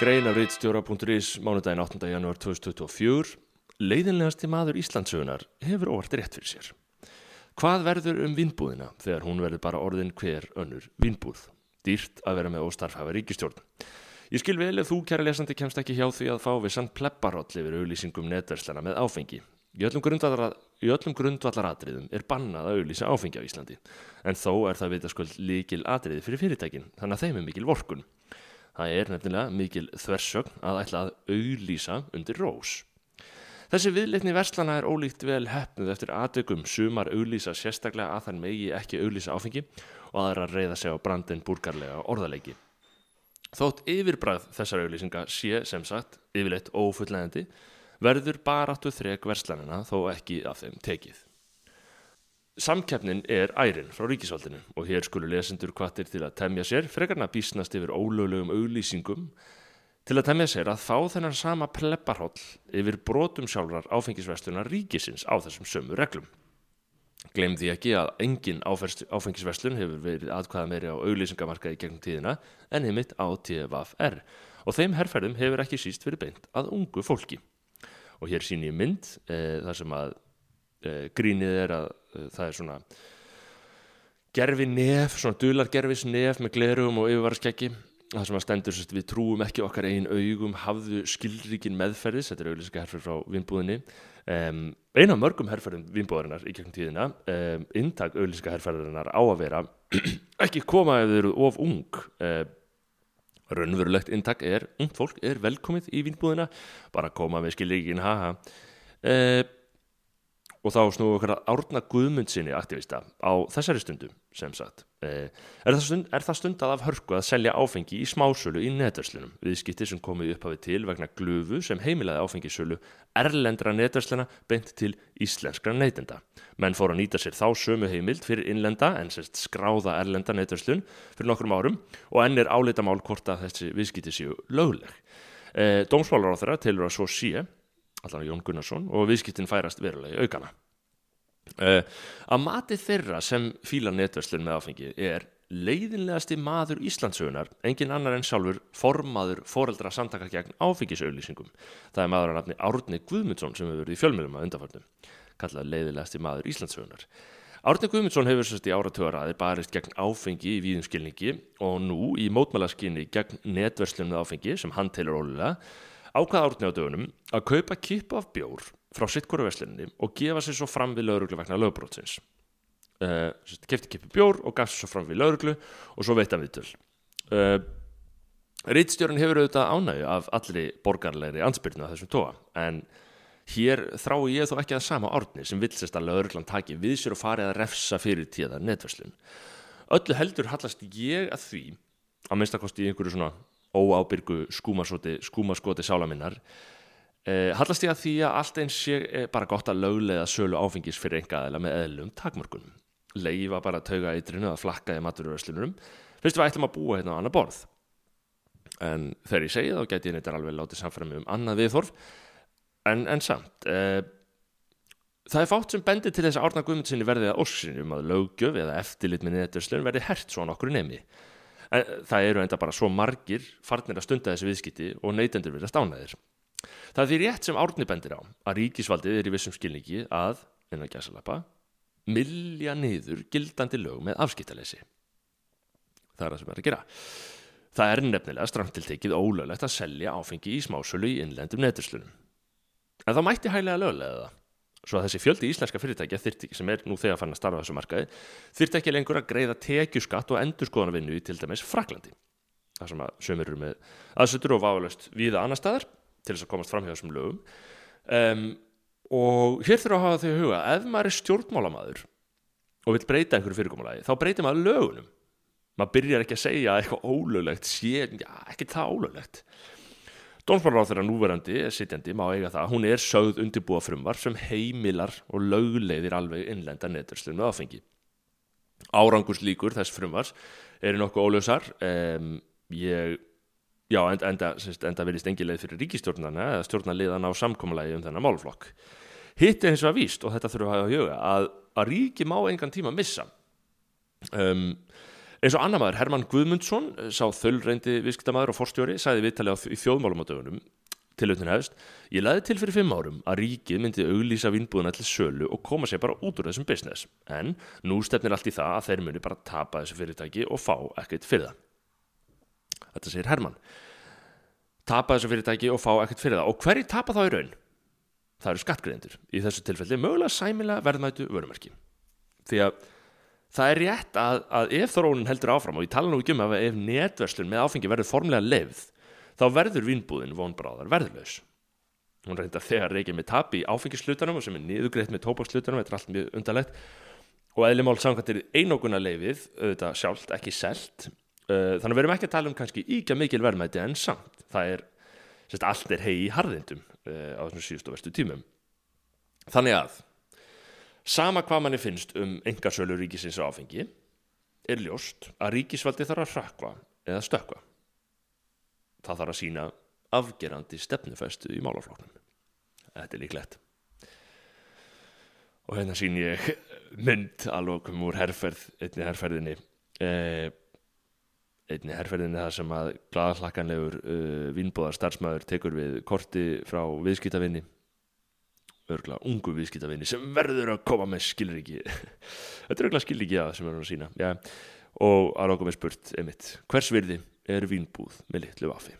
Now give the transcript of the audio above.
Grein af reitstjóra.is mánudaginn 8. janúar 2024 Leiðinlegasti maður Íslandsögunar hefur óvart rétt fyrir sér. Hvað verður um vinnbúðina þegar hún verður bara orðin hver önnur vinnbúð? Dýrt að vera með óstarfhafa ríkistjórn. Ég skil vel ef þú, kæra lesandi, kemst ekki hjá því að fá við sann plepparoll yfir auðlýsingum netverslana með áfengi. Í öllum grundvallaratriðum er bannað að auðlýsa áfengi á Íslandi, en þó er það vitaskvöld líkil atriði fyrir fyrirtækin, þannig að þeim er mikil vorkun. Það er nefnilega mikil þversögn að ætla að auðlýsa undir rós. Þessi viðleitni verslana er ólíkt vel hefnuð eftir aðdökum sumar auðlýsa sérstaklega að þann megi ekki auðlýsa áfengi og aðra reyða sig á brandin búrgarlega orðaleiki. Þótt yfirbræð þessar auðlýsinga sé sem sagt yfirleitt ófulllegandi verður baráttu þrek verslanina þó ekki af þeim tekið. Samkeppnin er ærin frá ríkisvaldinu. Og hér skulu lesendur kvartir til að temja sér, frekarna bísnast yfir ólöglegum auglýsingum, til að temja sér að fá þennan sama plepparhóll yfir brotum sjálfrar áfengisverslunar ríkisins á þessum sömu reglum. Gleim því ekki að engin áfengisverslun hefur verið aðkvæða meiri á auglýsingamarkaði gegnum tíðina en heimitt á TVFR og þeim herrferðum hefur ekki síst verið beint að ungu fólki. Og hér sín ég mynd e, þar sem að e, grínið er að það er svona gerfi nef, svona dulargerfis nef með glerugum og yfirvaraskeggi það sem að stendur sérst, við trúum ekki okkar einn augum hafðu skilríkin meðferðis þetta er auðvitað herfer frá vinnbúðinni um, eina af mörgum herferðum vinnbúðarinnar í gegnum tíðina um, intak auðvitað herferðarinnar á að vera ekki koma ef þau eru of ung. Um, raunverulegt intak er, ungt fólk er velkomið í vínbúðina, bara koma með skilíkin, haha. E, og þá snúum við okkar að árna Guðmundsinni aktivista á þessari stundu sem sagt. E, er, það stund, er það stundað af hörku að selja áfengi í smásölu í netverslunum? Viðskipti sem komið upphafið til vegna glufu sem heimilaði áfengisölu erlendra netversluna beint til íslenskra neytenda. Menn fór að nýta sér þá sömu heimild fyrir innlenda en sérst skráða erlenda netverslun fyrir nokkrum árum og enn er álita mál hvort að þessi viðskipti séu lögleg. E, Dómsmálar á þeirra tilur að svo sé allan Jón Gunnarsson og viðskiptin færast verulega í aukana. Uh, að mati þeirra sem fíla netverslun með áfengi er leiðinlegasti maður Íslandsögunar engin annar en sjálfur formaður foreldra samtaka gegn áfengisauðlýsingum. Það er maður að nafni Árni Guðmundsson sem hefur verið í fjölmjölum að undarfarnu, kallað leiðinlegasti maður Íslandsögunar. Árni Guðmundsson hefur sérst í áratöðaraði barist gegn áfengi í víðumskilningi og nú í mótmælaskinni gegn netverslun með áfengi sem hann telur ólega ákvað árni á dögunum að kaupa kipu af bjór frá sittkoru veslinni og gefa sér svo fram við lauruglu vegna lögbrótsins. Uh, kefti kipu bjór og gaf sér svo fram við lauruglu og svo veit að viðtöl. Uh, Ritstjórun hefur auðvitað ánægu af allri borgarlegri ansbyrnu að þessum tóa en hér þrái ég þó ekki að sama árni sem vilsist að lauruglan taki við sér og farið að refsa fyrir tíða netverslun. Öllu heldur hallast ég að því að minnstakosti í einhverju svona óábyrgu skúmaskoti sálaminnar eh, hallast ég að því að allt eins sé eh, bara gott að löglega sölu áfengis fyrir enga aðeila með eðlum takmörkunum. Leifa bara að tauga eitrinu að flakka í matururöslunum fyrst við ætlum að búa hérna á annar borð. En þegar ég segi þá geti ég neitt alveg látið samfæra um annað viðþorf en, en samt eh, það er fátt sem bendir til þess að árna guðmundsinni verði að orsinni um að lögjöf eða eftirlit með neturslun verði hert svo nokkur nemi en það eru enda bara svo margir farnir að stunda þessi viðskipti og neytendur verðast ánæðir. Það er því rétt sem árni bendir á að ríkisvaldið er í vissum skilningi að, innan gæsalappa, millja niður gildandi lög með afskiptalesi. Það er það sem er að gera. Það er nefnilega strangtiltekið ólöglegt að selja áfengi í smásölu í innlendum neturslunum. En það mætti hæglega löglega það svo að þessi fjöldi íslenska fyrirtækja þyrti, sem er nú þegar fann að starfa þessu markaði þyrti ekki lengur að greiða tekjuskatt og endurskoðanvinnu í til dæmis Fraklandi þar sem að sömur eru með aðsötur og válaust viða annar staðar til þess að komast fram hjá þessum lögum. Um, og hér þurfa að hafa þau huga ef maður er stjórnmálamadur og vil breyta einhverju fyrirkomulagi þá breytir maður lögunum. Maður byrjar ekki að segja eitthvað ólöglegt sé, já, ekki það ólöglegt Dómsmálar á þeirra núverandi, sittjandi, má eiga það, hún er sögð undirbúa frumvar sem heimilar og lögleiðir alveg innlenda neturslun með áfengi. Árangurs líkur þess frumvars eru nokkuð ólösar, um, ég, já, enda, enda, enda verist engi leið fyrir ríkistjórnarna eða stjórnarliðan á samkómalagi um þennan málflokk. Hitt er hins vegar víst, og þetta þurfum við að hafa að huga, að, að ríki má engan tíma missa. Um, Eins og annar maður, Herman Guðmundsson, sá þöllreyndi viðskiptamaður og forstjóri, sagði viðtalið í þjóðmálum á dögunum, tilautin hefst, ég laði til fyrir fimm árum að ríkið myndi auglýsa vinnbúðuna til sölu og koma sér bara út úr þessum business. En nú stefnir allt í það að þeir muni bara tapa þessu fyrirtæki og fá ekkert fyrir það. Þetta segir Herman. Tapa þessu fyrirtæki og fá ekkert fyrir það. Og hverji tapa þá í raun? Það eru skattgreðendur. Í þessu tilfelli mögulega sæmilega verðmætu vörumarki. Því að það er rétt að, að ef þróunin heldur áfram og ég tala nú ekki um að ef netverslun með áfengi verður formlega lefð þá verður vínbúðin vonbráðar verðurlaus. Hún reynda þegar reykja með tap í áfengislutanum sem er niðugreitt með tópakslutanum, þetta er allt mjög undarlegt. Og eðlimál samkvæmt er einóguna leifið, auðvitað sjálft, ekki selt. Uh, þannig verðum ekki að tala um kannski íkja mikil verðmæti en samt það er, sérst, allt er hei í harðindum uh, á þessum síðustu verstu tímum. Þannig að sama hvað manni finnst um engasölu ríkisins áfengi er ljóst að ríkisvaldi þarf að hrakva eða stökva það þarf að sína afgerandi stefnufæstu í málafloknum þetta er líklegt. Og hérna sín ég mynd alveg um úr herrferð einni herrferðinni eh, einni herrferðinni það sem að gladallakkanlegur uh, vinnbóðar starfsmæður tekur við korti frá viðskiptavinni örgla ungu viðskiptavinni sem verður að koma með skilriki þetta er örgla skilriki að sem verður að sína Já. og að ráka með spurt einmitt hvers virði er vinnbúð með litlu vafi